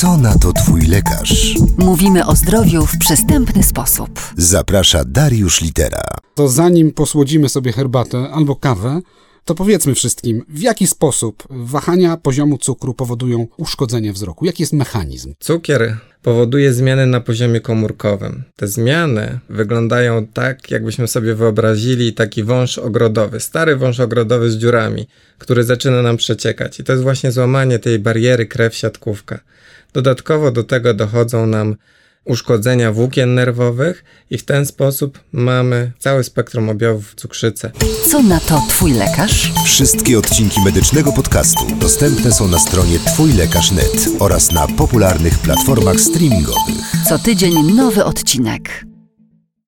Co na to Twój lekarz? Mówimy o zdrowiu w przystępny sposób. Zaprasza Dariusz Litera. To zanim posłodzimy sobie herbatę albo kawę, to powiedzmy wszystkim, w jaki sposób wahania poziomu cukru powodują uszkodzenie wzroku? Jaki jest mechanizm? Cukier powoduje zmiany na poziomie komórkowym. Te zmiany wyglądają tak, jakbyśmy sobie wyobrazili taki wąż ogrodowy, stary wąż ogrodowy z dziurami, który zaczyna nam przeciekać. I to jest właśnie złamanie tej bariery krew-siatkówka. Dodatkowo do tego dochodzą nam uszkodzenia włókien nerwowych i w ten sposób mamy całe spektrum objawów cukrzycy. Co na to Twój lekarz? Wszystkie odcinki medycznego podcastu dostępne są na stronie twójlekarz.net oraz na popularnych platformach streamingowych. Co tydzień nowy odcinek.